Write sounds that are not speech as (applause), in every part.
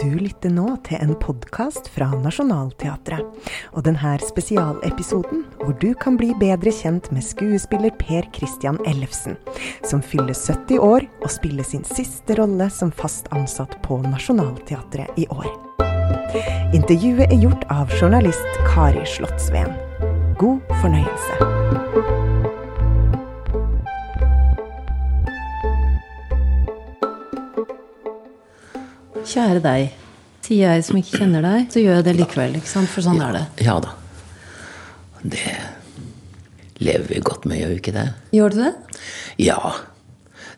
Du lytter nå til en podkast fra Nationaltheatret. Og denne spesialepisoden, hvor du kan bli bedre kjent med skuespiller Per Christian Ellefsen, som fyller 70 år og spiller sin siste rolle som fast ansatt på Nationaltheatret i år. Intervjuet er gjort av journalist Kari Slottsveen. God fornøyelse. Kjære deg. Sier jeg som ikke kjenner deg, så gjør jeg det likevel. ikke sant? For sånn er det. Ja da. Det lever vi godt med, gjør vi ikke det? Gjør du det? Ja.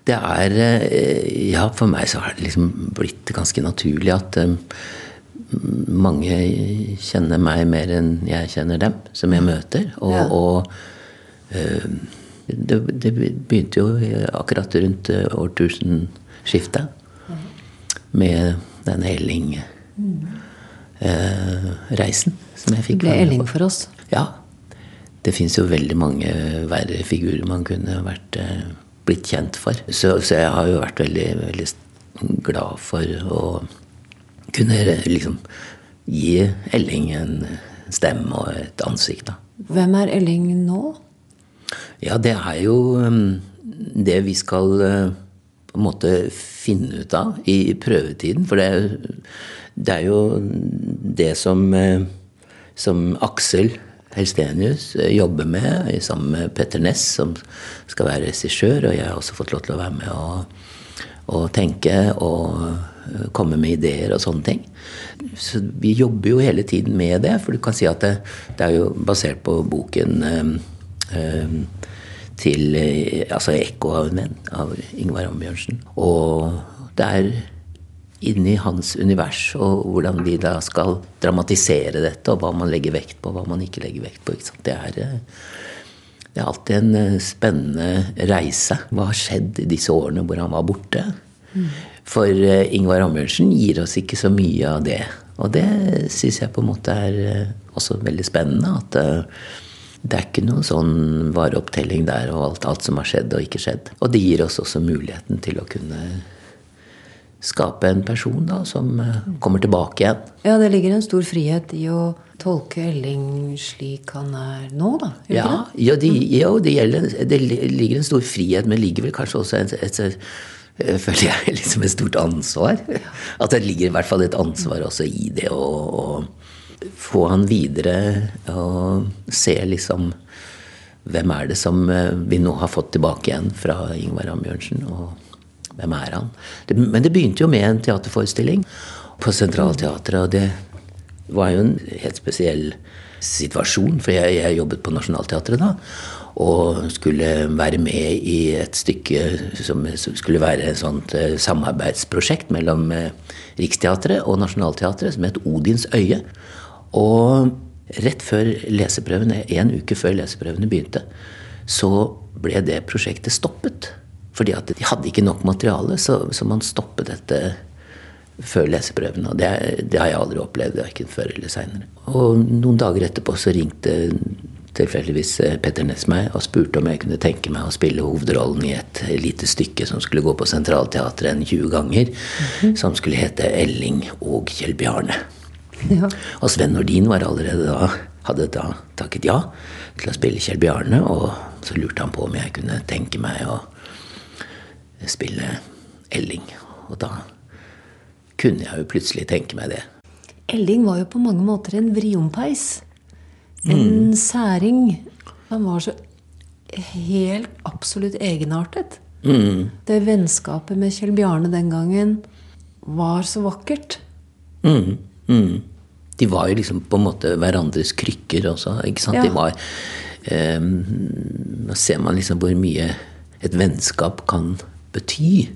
Det er eh, Ja, for meg så har det liksom blitt ganske naturlig at um, mange kjenner meg mer enn jeg kjenner dem, som jeg møter. Og, Ja. og um, det, det begynte jo akkurat rundt eh, årtusenskiftet med den Elling-reisen som jeg fikk. fikk ble Elling for oss. Ja. Det fins jo veldig mange verre figurer man kunne vært, eh, blitt kjent for. Så, så jeg har jo vært veldig, veldig glad for å kunne liksom gi Elling en stemme og et ansikt. da. Hvem er Elling nå? Ja, det er jo um, det vi skal uh, på en måte finne ut av i prøvetiden. For det, det er jo det som, uh, som Aksel Helstenius uh, jobber med sammen med Petter Ness, som skal være regissør. Og jeg har også fått lov til å være med og, og tenke og komme med ideer og sånne ting. Så vi jobber jo hele tiden med det, for du kan si at det, det er jo basert på boken um, um, til eh, altså 'Ekko av en venn' av Ingvar Ambjørnsen. Og det er inni hans univers, og hvordan de da skal dramatisere dette, og hva man legger vekt på, hva man ikke legger vekt på. Det, er, eh, det er alltid en eh, spennende reise. Hva har skjedd i disse årene hvor han var borte? For eh, Ingvar Ambjørnsen gir oss ikke så mye av det. Og det syns jeg på en måte er også veldig spennende. At det er ikke noen sånn vareopptelling der og alt, alt som har skjedd og ikke skjedd. Og det gir oss også muligheten til å kunne skape en person da, som eh, kommer tilbake igjen. Ja, det ligger en stor frihet i å tolke Elling slik han er nå, da. Gjør Ja, det? ja, de, jo, det, gjelder, det ligger en stor frihet, men det ligger vel kanskje også et, et, et eh, føler jeg (laughs) liksom et stort ansvar. At det ligger i hvert fall et ansvar også i det å få han videre og se liksom Hvem er det som eh, vi nå har fått tilbake igjen fra Ingvar Ambjørnsen? Og hvem er han? Det, men det begynte jo med en teaterforestilling på Sentralteatret. Og det var jo en helt spesiell situasjon, for jeg, jeg jobbet på Nationaltheatret da. Og skulle være med i et stykke som skulle være et sånt eh, samarbeidsprosjekt mellom eh, Riksteatret og Nationaltheatret, som het Odins øye. Og rett før leseprøvene, en uke før leseprøvene begynte, så ble det prosjektet stoppet. Fordi at de hadde ikke nok materiale, så, så man stoppet dette før leseprøvene. Og det, det har jeg aldri opplevd, verken før eller seinere. Og noen dager etterpå så ringte tilfeldigvis eh, Petter Ness meg og spurte om jeg kunne tenke meg å spille hovedrollen i et lite stykke som skulle gå på Sentralteatret en 20 ganger, som skulle hete 'Elling og Kjell Bjarne'. (laughs) Ja. Og Sven Nordin var allerede da, hadde da takket ja til å spille Kjell Bjarne, og så lurte han på om jeg kunne tenke meg å spille Elling. Og da kunne jeg jo plutselig tenke meg det. Elling var jo på mange måter en vriompeis. En særing. Han var så helt absolutt egenartet. Det vennskapet med Kjell Bjarne den gangen var så vakkert. Mm, mm. De var jo liksom på en måte hverandres krykker også. ikke sant? Ja. De var um, Nå ser man liksom hvor mye et vennskap kan bety.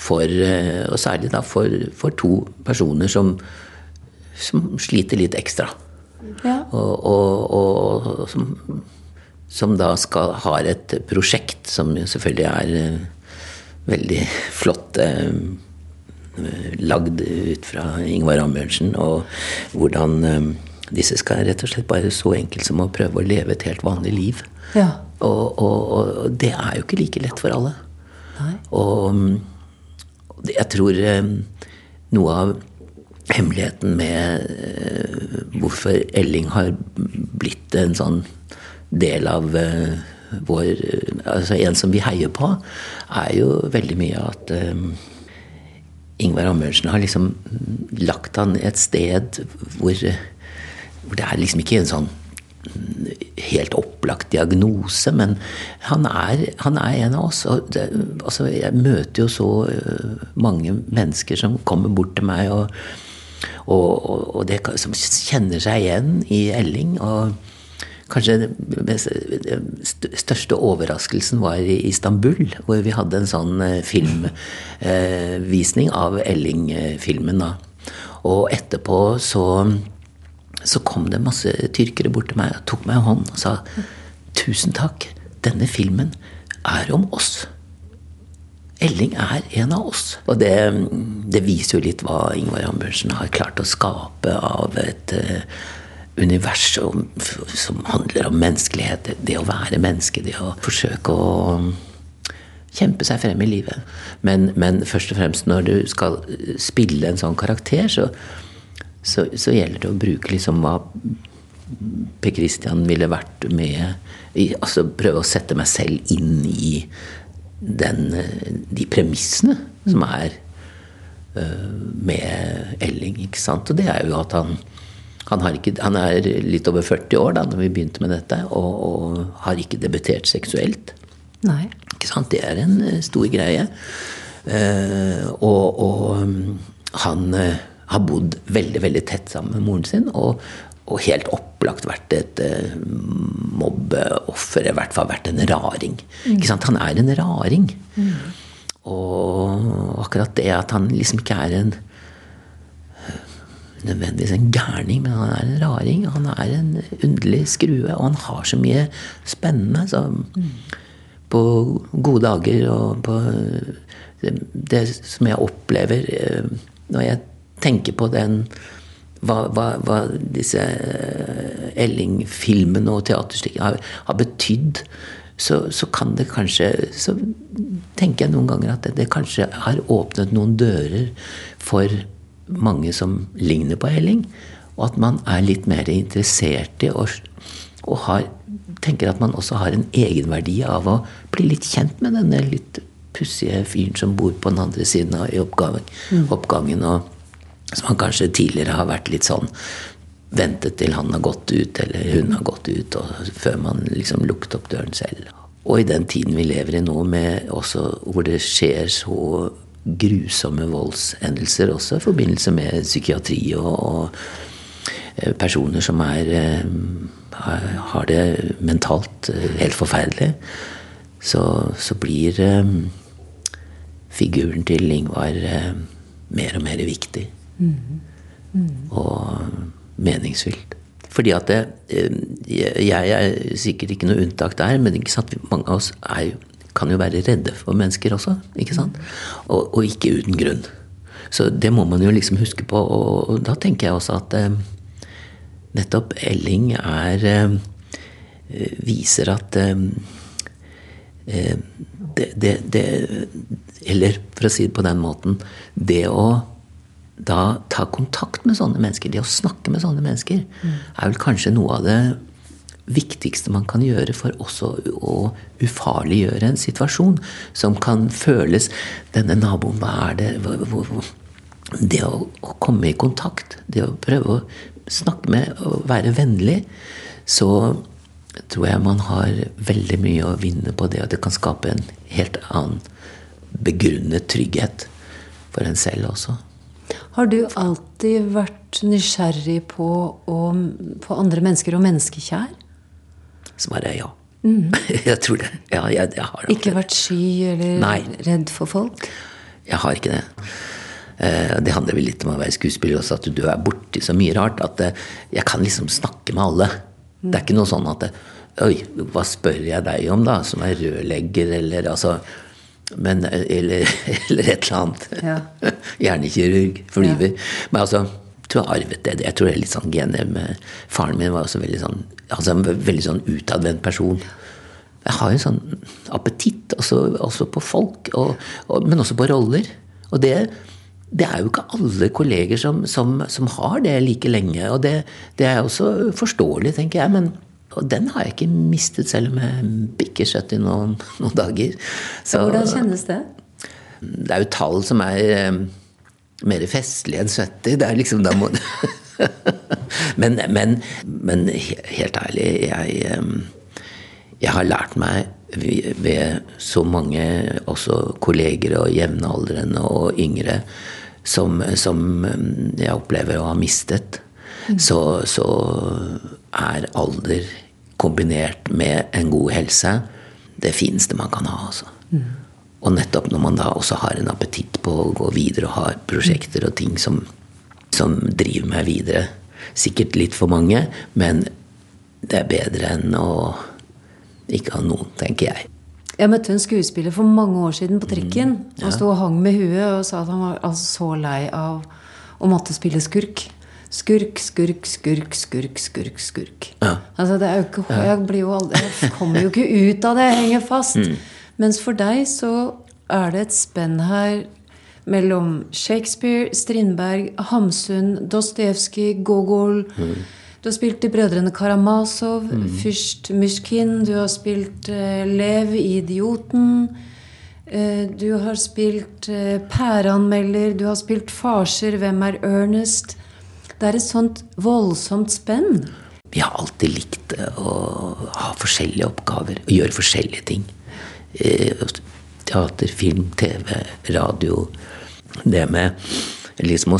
For, eh, og særlig da for, for to personer som, som sliter litt ekstra. Ja. Og, og, og som, som da skal, har et prosjekt som selvfølgelig er eh, veldig (laughs) flott eh, lagd ut fra Ingvar Ambjørnsen, og hvordan eh, disse skal rett og slett bare så enkelt som å prøve å leve et helt vanlig liv. Ja. Og, og, og det er jo ikke like lett for alle. Nei. Og jeg tror eh, noe av hemmeligheten med eh, hvorfor Elling har blitt en sånn del av eh, vår Altså en som vi heier på, er jo veldig mye at Ingvar Amundsen har liksom lagt han et sted hvor, hvor det er liksom ikke en sånn helt opplagt diagnose, men han er, han er en av oss. Og det, altså, jeg møter jo så uh, mange mennesker som kommer bort til meg, og, og, og det, som kjenner seg igjen i Elling. og Kanskje den største overraskelsen var i Istanbul, hvor vi hadde en sånn uh, filmvisning uh, av Elling-filmen. Og etterpå så så kom det masse tyrkere bort til meg og tok meg i hånden og sa tusen takk, denne filmen er om oss. Elling er en av oss. Og det, det viser jo litt hva Ingvar Ambjørnsen har klart å skape av et uh, univers som, som, handler om menneskelighet. Det å være menneske, det å forsøke å kjempe seg frem i livet. Men, men først og fremst når du skal spille en sånn karakter, så så, så, gjelder det å bruke liksom hva Per Christian ville vært med i, Altså prøve å sette meg selv inn i den, de premissene som er uh, med Elling. ikke sant? Og det er jo at han han, ikke, han, er litt over 40 år da når vi begynte med dette, og, og har ikke debutert seksuelt. Nei. Ikke sant? Det er en uh, stor greie. Uh, og, og han har bodd veldig veldig tett sammen med moren sin. Og, og helt opplagt vært et uh, mobbeoffer, i hvert fall vært en raring. Mm. Ikke sant? Han er en raring. Mm. Og akkurat det at han liksom ikke er en nødvendigvis en gærning, men han er en raring. Han er en underlig skrue, og han har så mye spennende. Så mm. På gode dager og på det, det som jeg opplever eh, når jeg tenker på den hva, hva, hva disse eh, Elling-filmene og teaterstykkene har, har betydd, så, så, kan det kanskje Så tenker jeg noen ganger at det, det, kanskje har åpnet noen dører for mange som ligner på Elling. Og at man er litt mer interessert i og, og har, tenker at man også har en egenverdi av å bli litt kjent med denne litt pussige fyren som bor på den andre siden av oppgangen. Mm. oppgangen og som han kanskje tidligere har vært litt sånn Ventet til han har gått ut, eller hun har gått ut, og før man liksom lukket opp døren selv. Og i den tiden vi lever i nå, med også, hvor det skjer så grusomme voldshendelser også i forbindelse med psykiatri og, og eh, personer som er eh, har det mentalt eh, helt forferdelig, så, så blir figuren til Ingvar mer og mer viktig. Og meningsfylt. Fordi at det, eh, Jeg er sikkert ikke noe unntak der, men mange av oss er, kan jo være redde for mennesker også. ikke sant? Og, og, ikke uten grunn. Så det må man jo liksom huske på. Og, da tenker jeg også at eh, nettopp Elling er eh, Viser at eh, eh det, det, det Eller for å si det på den måten Det å da ta kontakt med sånne mennesker, det å snakke med sånne mennesker, mm. er vel kanskje noe av det viktigste man kan gjøre for også å ufarliggjøre en situasjon som kan føles Denne naboen, hva er det Det å, komme i kontakt, det å prøve å snakke med og være vennlig, så tror jeg man har veldig mye å vinne på det, og det kan skape en helt annen begrunnet trygghet for en selv også. Har du alltid vært nysgjerrig på, og, på andre mennesker og menneskekjær? Svaret jeg ja. Mm. (laughs) jeg tror det. Ja, jeg, jeg har ikke vært sky eller Nei. redd for folk? Jeg har ikke det. Eh, det handler vel litt om å være skuespiller også, at du er borti så mye rart at eh, jeg kan liksom snakke med alle. Det er ikke noe sånn at Oi, hva spør jeg deg om, da? Som er rørlegger, eller altså men, eller, (laughs) eller, et eller annet. Ja. (laughs) Hjernekirurg, flyver. Ja. Men altså, jeg tror jeg arvet det. Jeg tror det er litt sånn gener med Faren min var også veldig sånn, altså en veldig sånn utadvendt person. Jeg har en sånn appetitt også, også på folk, og, og, men også på roller. Og det, det er jo ikke alle kolleger som, som, som har det like lenge. Og det, det, er også forståelig, tenker jeg. Men og den har jeg ikke mistet, selv om jeg bikker 70 noen, noen dager. Så, Hvordan kjennes det? Det er jo tall som er eh, mer festlige enn 70. Det er liksom da må (laughs) (laughs) men, men, men, helt ærlig, jeg, jeg har lært meg ved så mange også kolleger og jevnaldrende og yngre som, som jeg opplever å ha mistet, mm. så, så, er alder kombinert med en god helse det fineste man kan ha. Altså. Mm. Og nettopp når man da også har en appetitt på å gå videre og har prosjekter og ting som, som driver meg videre. Sikkert litt for mange, men det er bedre enn å ikke ha noen, tenker jeg. Jeg møtte en skuespiller for mange år siden på trikken. Mm, ja. Han sto og hang med huet og sa at han var altså så lei av å måtte spille skurk. Skurk, skurk, skurk, skurk, skurk. skurk. Ja. Altså, det er jo ikke, jeg, blir jo aldri, jeg kommer jo ikke ut av det. Jeg henger fast. (laughs) Mm. Mens for deg så er det et spenn her mellom Shakespeare, Strindberg, Hamsun, Dostojevskij, Gogol. Mm du har spilt i Brødrene Karamazov, mm. Fyrst Mysjkin. du har spilt uh, Lev i Idioten. Uh, du har spilt uh, Pæreanmelder, du har spilt Farser, Hvem er Ernest? Det er et sånt voldsomt spenn. Vi har alltid likt å ha forskjellige oppgaver og gjøre forskjellige ting. Teater, film, TV, radio. Det med liksom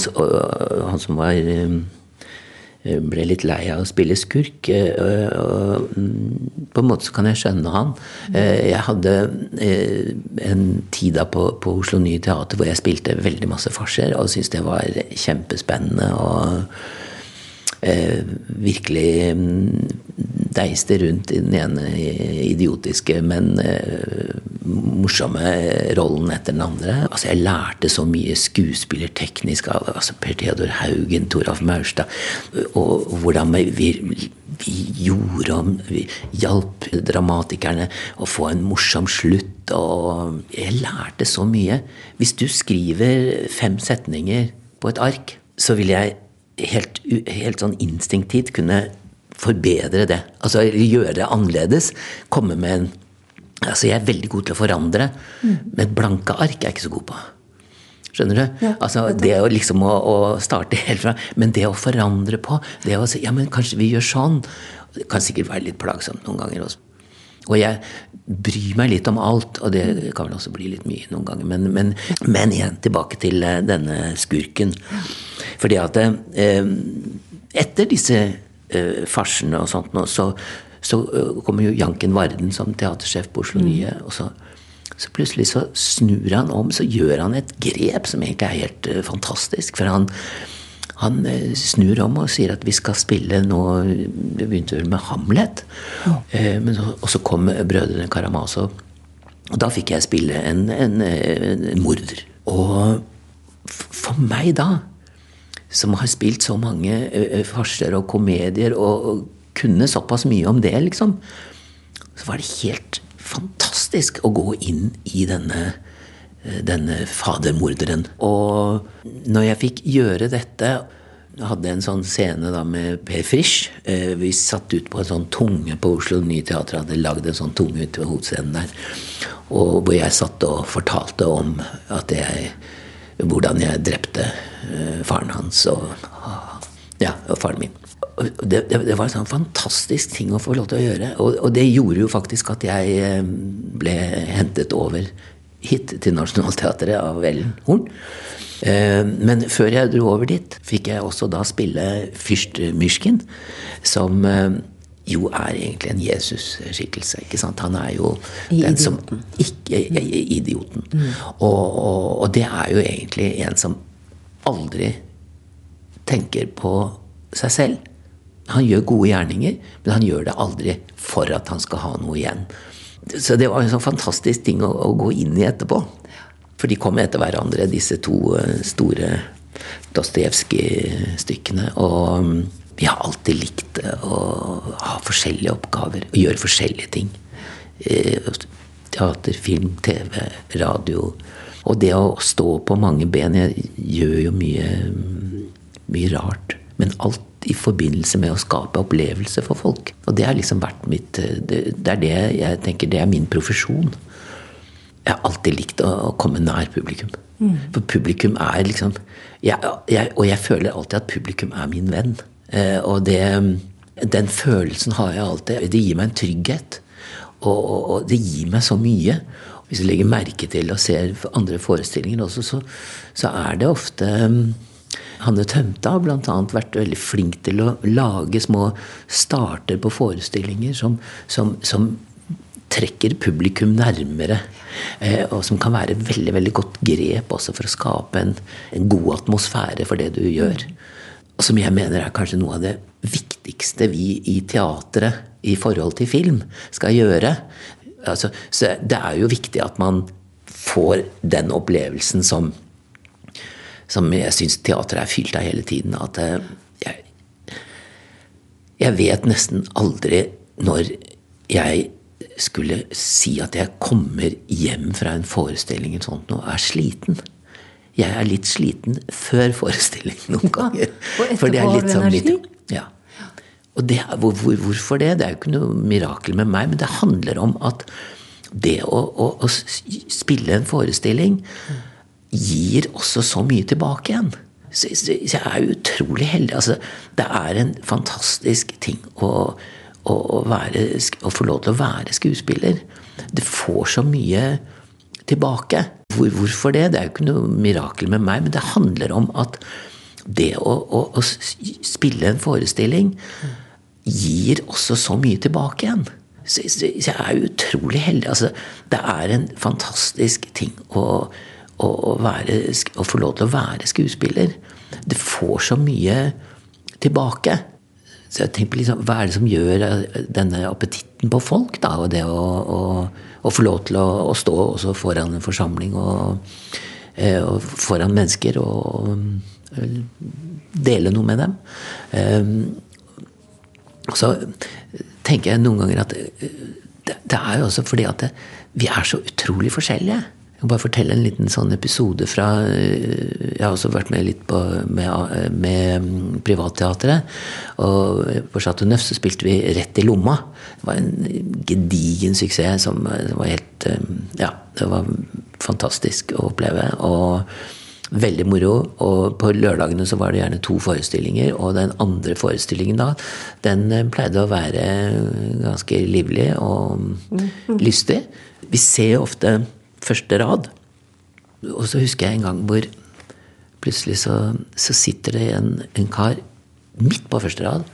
Han som var Eh, ble litt lei av å spille skurk. Eh, og mm, på en måte så kan jeg skjønne han. Eh, jeg hadde en tid da på, på Oslo Nye Teater hvor jeg spilte veldig masse farser og syntes det var kjempespennende. og virkelig mm, deiste rundt i den ene idiotiske, men eh, morsomme rollen etter den andre. Altså, jeg lærte så mye skuespillerteknisk av altså, Per Theodor Haugen, Toralf Maurstad, og hvordan vi, vi gjorde om Vi hjalp dramatikerne å få en morsom slutt, og jeg lærte så mye. Hvis du skriver fem setninger på et ark, så vil jeg helt, helt sånn instinktivt kunne forbedre det. Altså gjøre det annerledes. Komme med en Altså, jeg er veldig god til å forandre, mm. men blanke ark er jeg ikke så god på. Skjønner du? Ja, altså, det å liksom å, å, starte (laughs) helt fra Men det å forandre på Det å si ja, men kanskje vi gjør sånn Det kan sikkert være litt plagsomt noen ganger også. Og jeg bryr meg litt om alt, og det kan vel også bli litt mye noen ganger. Men, men, men igjen tilbake til eh, denne skurken. Fordi at eh, etter disse eh, farsene og sånt noe, så så øh, kommer jo Janken Varden som teatersjef på Oslo Nye. Mm. og så, så plutselig så snur han om, så gjør han et grep som egentlig er helt uh, fantastisk. For han, han uh, snur om og sier at vi skal spille nå begynte vel med Hamlet. Ja. Uh, men så, og så kom brødrene Karamazov. Og da fikk jeg spille en, en, en morder. Og for meg da, som har spilt så mange farser og komedier og, kunne såpass mye om det, liksom, så var det helt fantastisk å gå inn i denne, eh, denne fadermorderen. Og når jeg fikk gjøre dette jeg hadde en sånn scene da med Per Frisch. Eh, vi satt ut på en sånn tunge på Oslo Nye Teater. Hadde lagd en sånn tunge ute ved hovedscenen der. Og hvor jeg satt og fortalte om at jeg, hvordan jeg drepte eh, faren hans og, ja, og faren min det, det, det, var en sånn fantastisk ting å få lov til å gjøre. Og, og, det gjorde jo faktisk at jeg eh, ble hentet over hit til Nationaltheatret av Ellen Horn. Eh, men før jeg dro over dit, fikk jeg også da spille fyrst Myrskin, som jo er egentlig en Jesus-skikkelse. ikke sant? Han er jo I den idioten. som ikke Idioten. Mm. Og, og, og det er jo egentlig en som aldri tenker på seg selv. Han gjør gode gjerninger, men han gjør det aldri for at han skal ha noe igjen. Så det var en sånn fantastisk ting å, å gå inn i etterpå. For de kom etter hverandre, disse to eh, store Dostojevskij-stykkene. Og mm, vi har alltid likt å ha forskjellige oppgaver og gjøre forskjellige ting. Eh, teater, film, TV, radio. Og det å stå på mange ben Jeg gjør jo mye, mye rart. Men alt i forbindelse med å skape opplevelse for folk. Og det har liksom vært mitt Det, det er det jeg tenker det er min profesjon. Jeg har alltid likt å, å komme nær publikum. Mm. For publikum er liksom jeg, jeg, Og jeg føler alltid at publikum er min venn. Eh, og det, den følelsen har jeg alltid. Det gir meg en trygghet. Og, og, og det gir meg så mye. Hvis du legger merke til og ser andre forestillinger også, så, så er det ofte mm, Hanne Tømta har bl.a. vært veldig flink til å lage små starter på forestillinger som, som, som trekker publikum nærmere. Eh, og som kan være veldig veldig godt grep også for å skape en, en god atmosfære for det du gjør. Og som jeg mener er kanskje noe av det viktigste vi i teatret i forhold til film skal gjøre. Altså, så det er jo viktig at man får den opplevelsen som, som jeg syns teatret er fylt av hele tiden. At eh, jeg, jeg vet nesten aldri når jeg skulle si at jeg kommer hjem fra en forestilling eller sånt og er sliten. Jeg er litt sliten før forestillingen noen (laughs) ganger. og etterpå har du energi? Litt, ja. Og det, hvor, hvor, hvorfor det? Det er jo ikke noe mirakel med meg, men det handler om at det å, å, å spille en forestilling gir også så mye tilbake igjen. Så, så jeg er utrolig heldig. Altså, det er en fantastisk ting å, å, være, å, få lov til å være skuespiller. Det får så mye tilbake. Hvor, hvorfor det? Det er jo ikke noe mirakel med meg, men det handler om at det å, å, å spille en forestilling gir også så mye tilbake igjen. Så, jeg er utrolig heldig. Altså, det er en fantastisk ting å, å, være, å, få lov til å være skuespiller. Det får så mye tilbake. Så jeg tenker liksom, Hva er det som gjør denne appetitten på folk? da, og Det å, å, å få lov til å, å stå også foran en forsamling og, eh, og foran mennesker og dele noe med dem. Ehm, så tenker jeg noen ganger at det, det er jo også fordi at det, vi er så utrolig forskjellige. Jeg kan bare fortelle en liten sånn episode fra Jeg har også vært med litt på, med, med Privatteatret. Og på Chateau Neuf så spilte vi Rett i lomma. Det var en gedigen suksess som, som var helt Ja, det var fantastisk å oppleve. Og Veldig moro. Og på lørdagene så var det gjerne to forestillinger. Og den andre forestillingen da, den eh, pleide å være ganske livlig og mm. lystig. Vi ser ofte første rad. Og så husker jeg en gang hvor plutselig så, så sitter det en, en kar midt på første rad.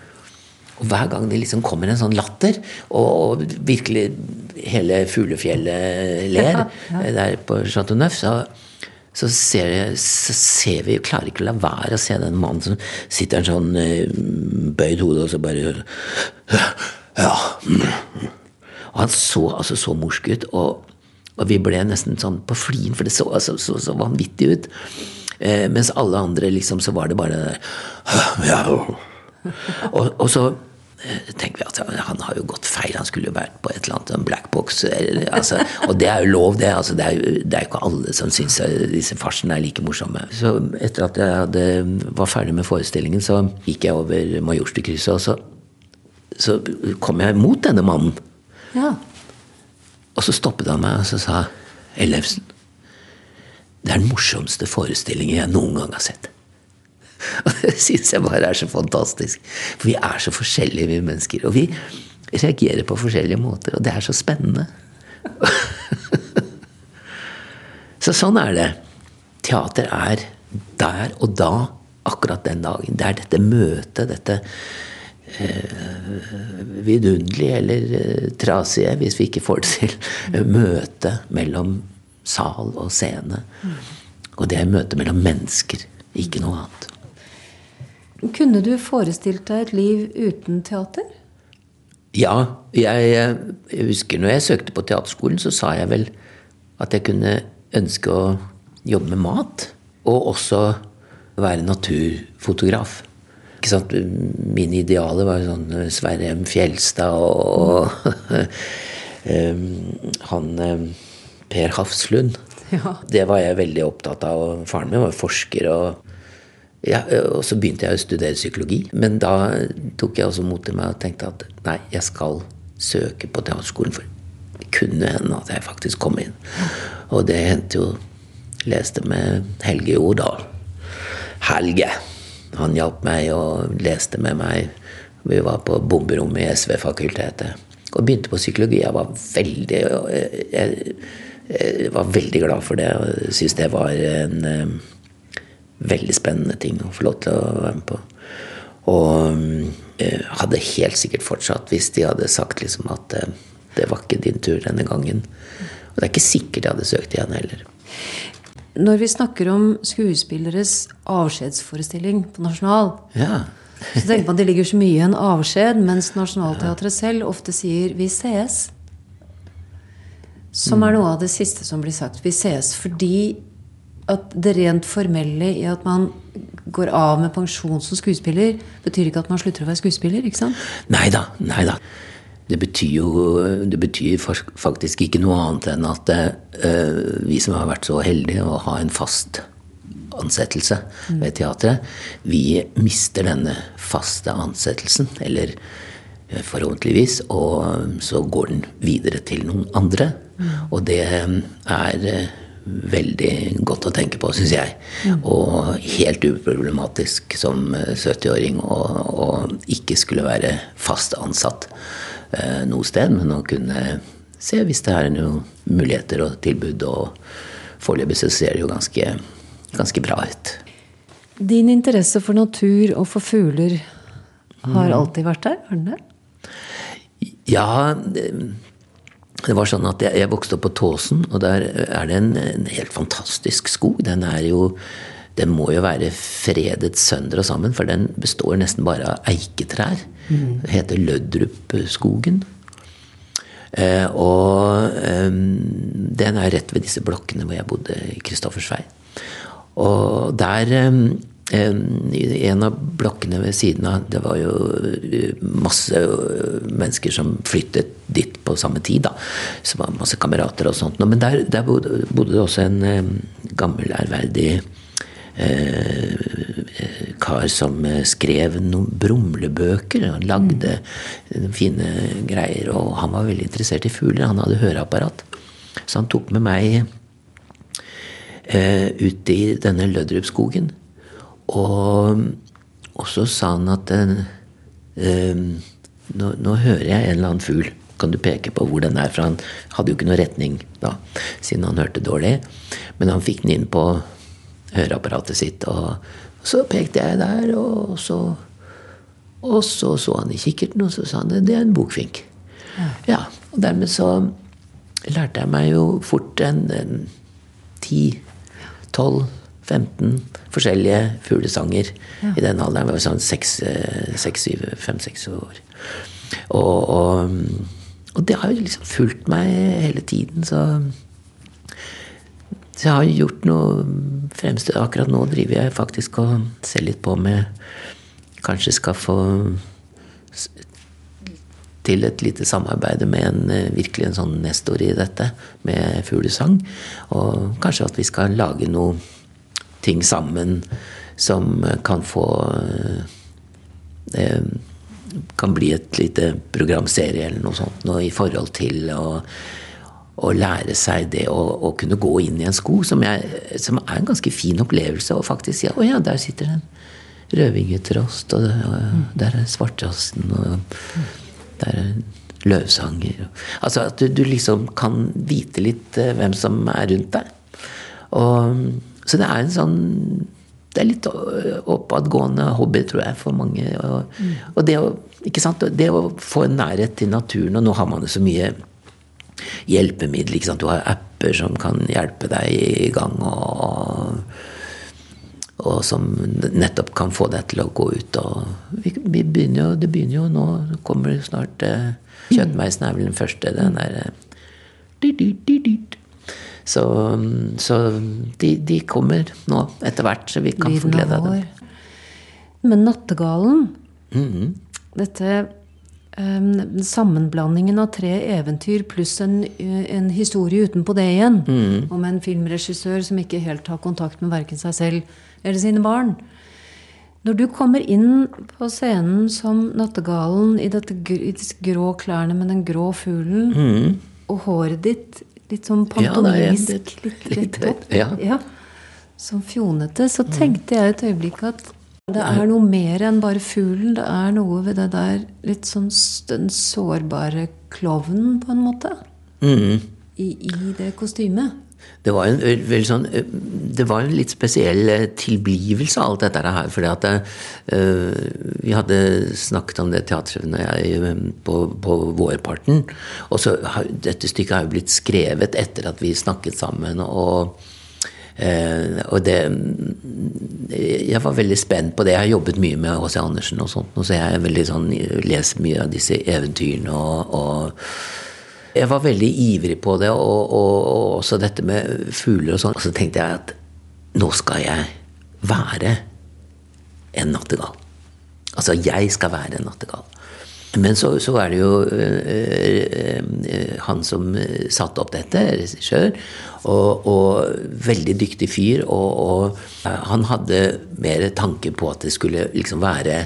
Og hver gang det liksom kommer en sånn latter, og, og virkelig hele fuglefjellet ler der på Chateau Neuf, så så ser, jeg, så ser, vi Klarer ikke å la være å se den mannen som sitter en sånn eh, bøyd hode og så bare Ja. Og han så altså så morsk ut, og, og vi ble nesten sånn på flien, for det så så, så, så vanvittig ut. Eh, mens alle andre liksom så var det bare der ja. og, og så Eh, tenker vi at han har jo gått feil, han skulle jo vært på et eller annet black box. Altså, og det er jo lov, det. Altså, det, er jo, det er ikke alle som syns disse farsene er like morsomme. Så etter at jeg hadde, var ferdig med forestillingen, så gikk jeg over Majorstukrysset, og så, så kom jeg mot denne mannen. Ja. Og så stoppet han meg og så sa Ellefsen, det er den morsomste forestillingen jeg noen gang har sett. (laughs) Og det syns jeg bare er så fantastisk. For vi er så forskjellige, vi mennesker. Og vi reagerer på forskjellige måter, og det er så spennende. (laughs) så sånn er det. Teater er der og da, akkurat den dagen. Det er dette møtet, dette vidunderlige eller eh, trasige, hvis vi ikke får det til, møte mellom sal og scene. Og det er møtet mellom mennesker, ikke noe annet. Kunne du forestilt deg et liv uten teater? Ja. Jeg, jeg, husker når jeg søkte på teaterskolen, så sa jeg vel at jeg kunne ønske å jobbe med mat. Og også være naturfotograf. Ikke sant? Mine idealer var sånn eh, Sverre M. Fjelstad og, (laughs) han Per Hafslund. Ja. Det var jeg veldig opptatt av. og Faren min var forsker. og ja, og så begynte jeg å studere psykologi. Men da tok jeg også mot til meg og tenkte at nei, jeg skal søke på teaterskolen. For det kunne hende at jeg faktisk kom inn. Og det hendte jo Leste med Helge Jordal. Helge. Han hjalp meg og leste med meg. Vi var på bomberommet i SV-fakultetet og begynte på psykologi. Jeg var veldig jeg, jeg var veldig glad for det og syntes det var en um, veldig spennende ting å få lov til å være med på. Og um, hadde helt sikkert fortsatt hvis de hadde sagt liksom at uh, det var ikke din tur denne gangen. Og det er ikke sikkert jeg hadde søkt igjen heller. Når vi snakker om skuespilleres avskjedsforestilling på Nasjonal, Ja. så tenker man at det ligger så mye i en avskjed, mens Nationaltheatret selv ofte sier 'vi sees'. Som er noe av det siste som blir sagt. Vi sees fordi at det rent formelle i at man går av med pensjon som skuespiller, betyr ikke at man slutter å være skuespiller. ikke sant? Nei da, nei da. Det betyr jo det betyr faktisk ikke noe annet enn at eh, vi som har vært så heldige å ha en fast ansettelse ved teatret, vi mister denne faste ansettelsen, eller eh, forhåpentligvis, og så går den videre til noen andre. Og det er eh, veldig godt å tenke på, syns jeg. Og helt uproblematisk som eh, 70-åring å ikke skulle være fast ansatt eh, noe sted, men å kunne se hvis det er noen muligheter og tilbud. Og foreløpig så ser det jo ganske, ganske bra ut. Din interesse for natur og for fugler har alltid vært der? Har den det? Ja, det, det var sånn at jeg, jeg vokste opp på Tåsen, og der er det en, en helt fantastisk skog. Den er jo Den må jo være fredet sønder og sammen, for den består nesten bare av eiketrær. Det heter Løddrupskogen. Eh, og eh, den er rett ved disse blokkene hvor jeg bodde i Kristoffersvei. Og der eh, en av blokkene ved siden av Det var jo eh, masse eh, mennesker som flyttet dit på samme tid. da, Så var masse kamerater og sånt. Men der, der bodde, det også en gammel, ærverdig kar som eh, skrev noen brumlebøker. Han lagde mm. fine greier, og han var veldig interessert i fugler. Han hadde høreapparat. Så han tok med meg eh, ut i denne Løddrupskogen. Og, og så sa han at eh, eh, nå, nå hører jeg en eller annen fugl. Kan du peke på hvor den er? For han hadde jo ikke noe retning da, siden han hørte dårlig. Men han fikk den inn på høreapparatet sitt, og så pekte jeg der, og så og så så han i kikkerten, og så sa han det er en bokfink. Ja, og dermed så lærte jeg meg jo fort en, en 10, 12, 15 forskjellige fuglesanger i den alderen. Jeg var sånn 5-6 år. Og, og, og det har jo liksom fulgt meg hele tiden, så så jeg har gjort noe fremstøt. Akkurat nå driver jeg faktisk og ser litt på med Kanskje skal få til et lite samarbeid med en eh, virkelig en sånn nestor i dette, med fuglesang. Og kanskje at vi skal lage noe ting sammen som kan få eh, Kan bli et lite programserie eller noe sånt noe i forhold til å å lære seg det å, å kunne gå inn i en skog, som, jeg, som er en ganske fin opplevelse. Og faktisk si at 'Å ja, der sitter en rødvingetrost, og, og der er svarttrosten, og der er løvsanger Altså at du, du liksom kan vite litt eh, hvem som er rundt deg. Og, så det er en sånn Det er litt oppadgående hobby, tror jeg, for mange. Og, og det, å, ikke sant? det å få en nærhet til naturen, og nå har man jo så mye hjelpemiddel. Du har apper som kan hjelpe deg i gang, og, og som nettopp kan få deg til å gå ut. Og vi, vi begynner jo, det begynner jo nå. Det kommer snart eh, Kjøttmeisen er vel den første. Den der eh. Så, så de, de kommer nå etter hvert, så vi kan få glede av dem. Men Nattergalen -hmm. Dette um, sammenblandingen av tre eventyr pluss en, en historie utenpå det igjen. Om en filmregissør som ikke helt har kontakt med verken seg selv eller sine barn. Når du kommer inn på scenen som nattergalen i, dette, i disse grå klærne med den grå fuglen, og håret ditt litt sånn Ja, er pantomimisk, litt- litt, litt- litt opp, ja. som fjonete, så tenkte jeg et øyeblikk at det er noe mer enn bare fuglen. Det er noe ved det der litt sånn den sårbare klovnen, på en måte. Mm. I, I det kostymet. Det var en sånn Det var en litt spesiell tilblivelse av alt dette her. fordi at uh, vi hadde snakket om det teatret jeg på, på vårparten. Og så har dette stykket har jo blitt skrevet etter at vi snakket sammen. og og det Jeg var veldig spent på det. Jeg har jobbet mye med H.C. Andersen og sånt, så jeg er veldig sånn, leser mye av disse eventyrene og, og Jeg var veldig ivrig på det, og, og, og også dette med fugler og sånn. Og så tenkte jeg at nå skal jeg være en nattergal. Altså, jeg skal være en nattergal. Men så, så er det jo øh, han som satte opp dette, regissør, og, og veldig dyktig fyr. Og, og han hadde mer tanke på at det skulle liksom være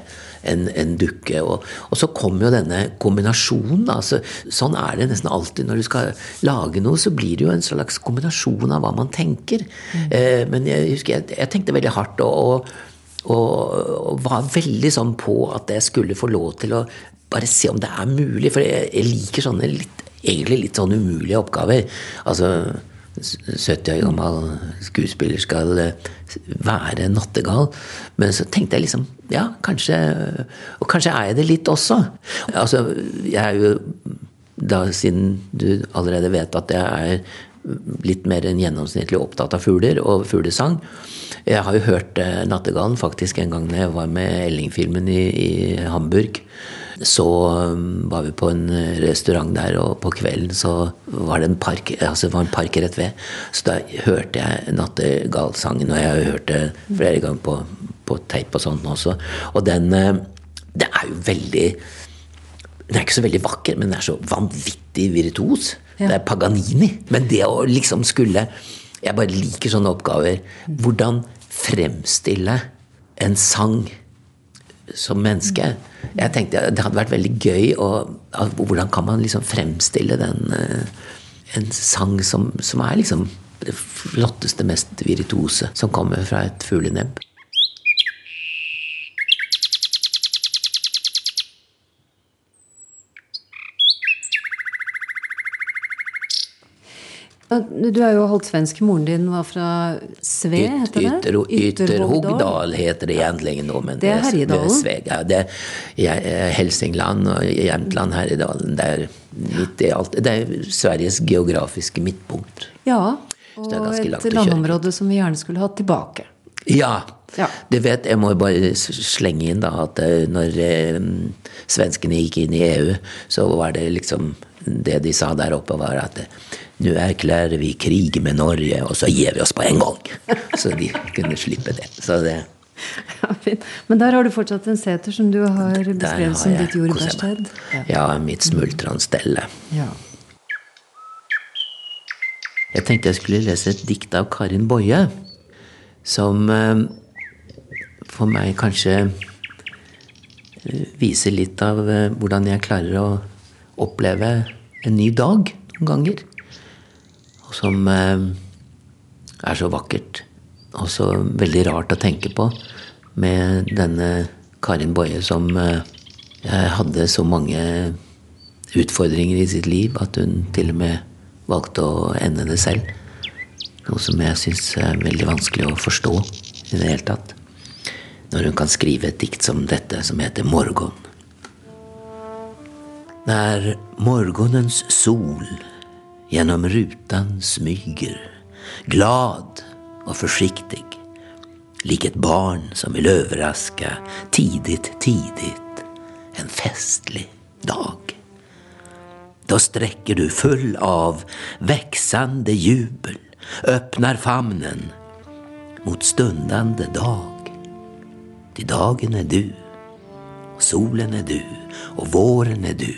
en, en dukke. Og, og så kom jo denne kombinasjonen. Altså, sånn er det nesten alltid når du skal lage noe, så blir det jo en slags kombinasjon av hva man tenker. Eh, men jeg husker jeg, jeg tenkte veldig hardt. og og, og var veldig sånn på at jeg skulle få lov til å bare se om det er mulig. For jeg, jeg liker sånne litt, egentlig litt sånn umulige oppgaver. Altså 70 år gammel skuespiller skal eh, være nattegal. Men så tenkte jeg liksom Ja, kanskje Og kanskje er jeg det litt også. Altså, jeg er jo da, siden du allerede vet at jeg er litt mer enn gjennomsnittlig opptatt av fugler og fuglesang. Jeg har jo hørt eh, Nattergalen faktisk en gang da jeg var med Elling-filmen i, i Hamburg. Så um, var vi på en restaurant der, og på kvelden så var det en park, altså det var en park rett ved. Så da hørte jeg Nattergalsangen, og jeg har hørt det flere ganger på, på tape og sånt også. Og den eh, Det er jo veldig den er ikke så veldig vakker, men den er så vanvittig virtuos. Ja. Det er Paganini. Men det å liksom skulle Jeg bare liker sånne oppgaver. Hvordan fremstille en sang som menneske. Jeg tenkte Det hadde vært veldig gøy å Hvordan kan man liksom fremstille den eh, En sang som, som er liksom det flotteste, mest virtuose som kommer fra et fuglenebb. Du har jo holdt svensk. Moren din var fra Sve, heter det? ytter, Ytterhogdal heter det egentlig nå, men Det er Herjedalen? Sveg, ja, det er eh, Helsingland og Jämtland, Herjedalen. Det er midt i alt. Det er Sveriges geografiske midtpunkt. Ja. Det er Og et landområde som vi gjerne skulle hatt tilbake. Ja. Ja. Du vet, jeg må bare slenge inn da at eh, når eh, svenskene gikk inn i EU, så var det liksom Det de sa der oppe, var at nå erklærer vi krig med Norge, og så gir vi oss på en gang. Så de kunne slippe det. Så det Ja, fint. Men der har du fortsatt en seter som du har beskrevet har som ditt jordbærsted. meg. Ja, mitt smultranstelle. Ja. Jeg tenkte jeg skulle lese et dikt av Karin Boye, som eh, for meg kanskje eh, viser litt av eh, hvordan jeg klarer å oppleve en ny dag noen ganger. Som eh, er så vakkert, og så veldig rart å tenke på med denne Karin Boje som eh, hadde så mange utfordringer i sitt liv at hun til og med valgte å ende det selv. Noe som jeg syns er veldig vanskelig å forstå i det hele tatt. Når hun kan skrive et dikt som dette, som heter 'Morgon'. Når morgonens sol genom rutan smyger, glad och försiktig, lik ett barn som vill överraska tidigt, tidigt en festlig dag. Då sträcker du full av växande jubel, öppnar famnen mot stundande dag. Till dagen är du och solen är du och våren är du.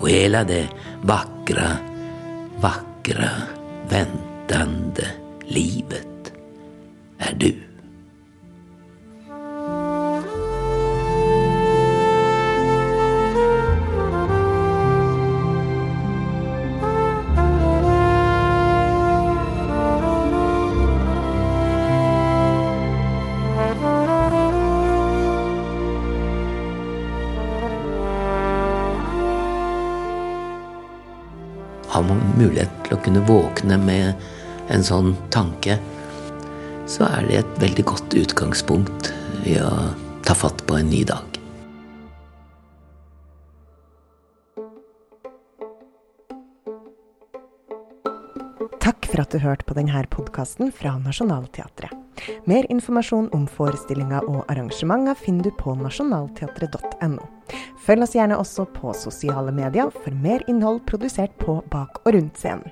Och hela det vackra, vackra, väntande livet är du. Har man mulighet til å kunne våkne med en sånn tanke, så er det et veldig godt utgangspunkt i å ta fatt på en ny dag. Takk for at du hørte på denne podkasten fra Nationaltheatret. Mer informasjon om forestillinger og arrangementer finner du på nasjonalteatret.no. Følg oss gjerne også på sosiale medier for mer innhold produsert på bak og rundt scenen.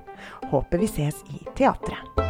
Håper vi ses i teatret.